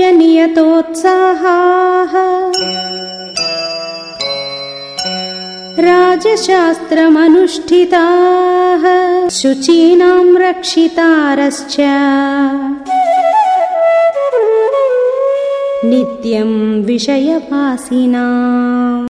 नियतोत्साहाः। राजशास्त्रमनुष्ठिताः शुचीनां रक्षितारश्च। नित्यम् विषयपासिना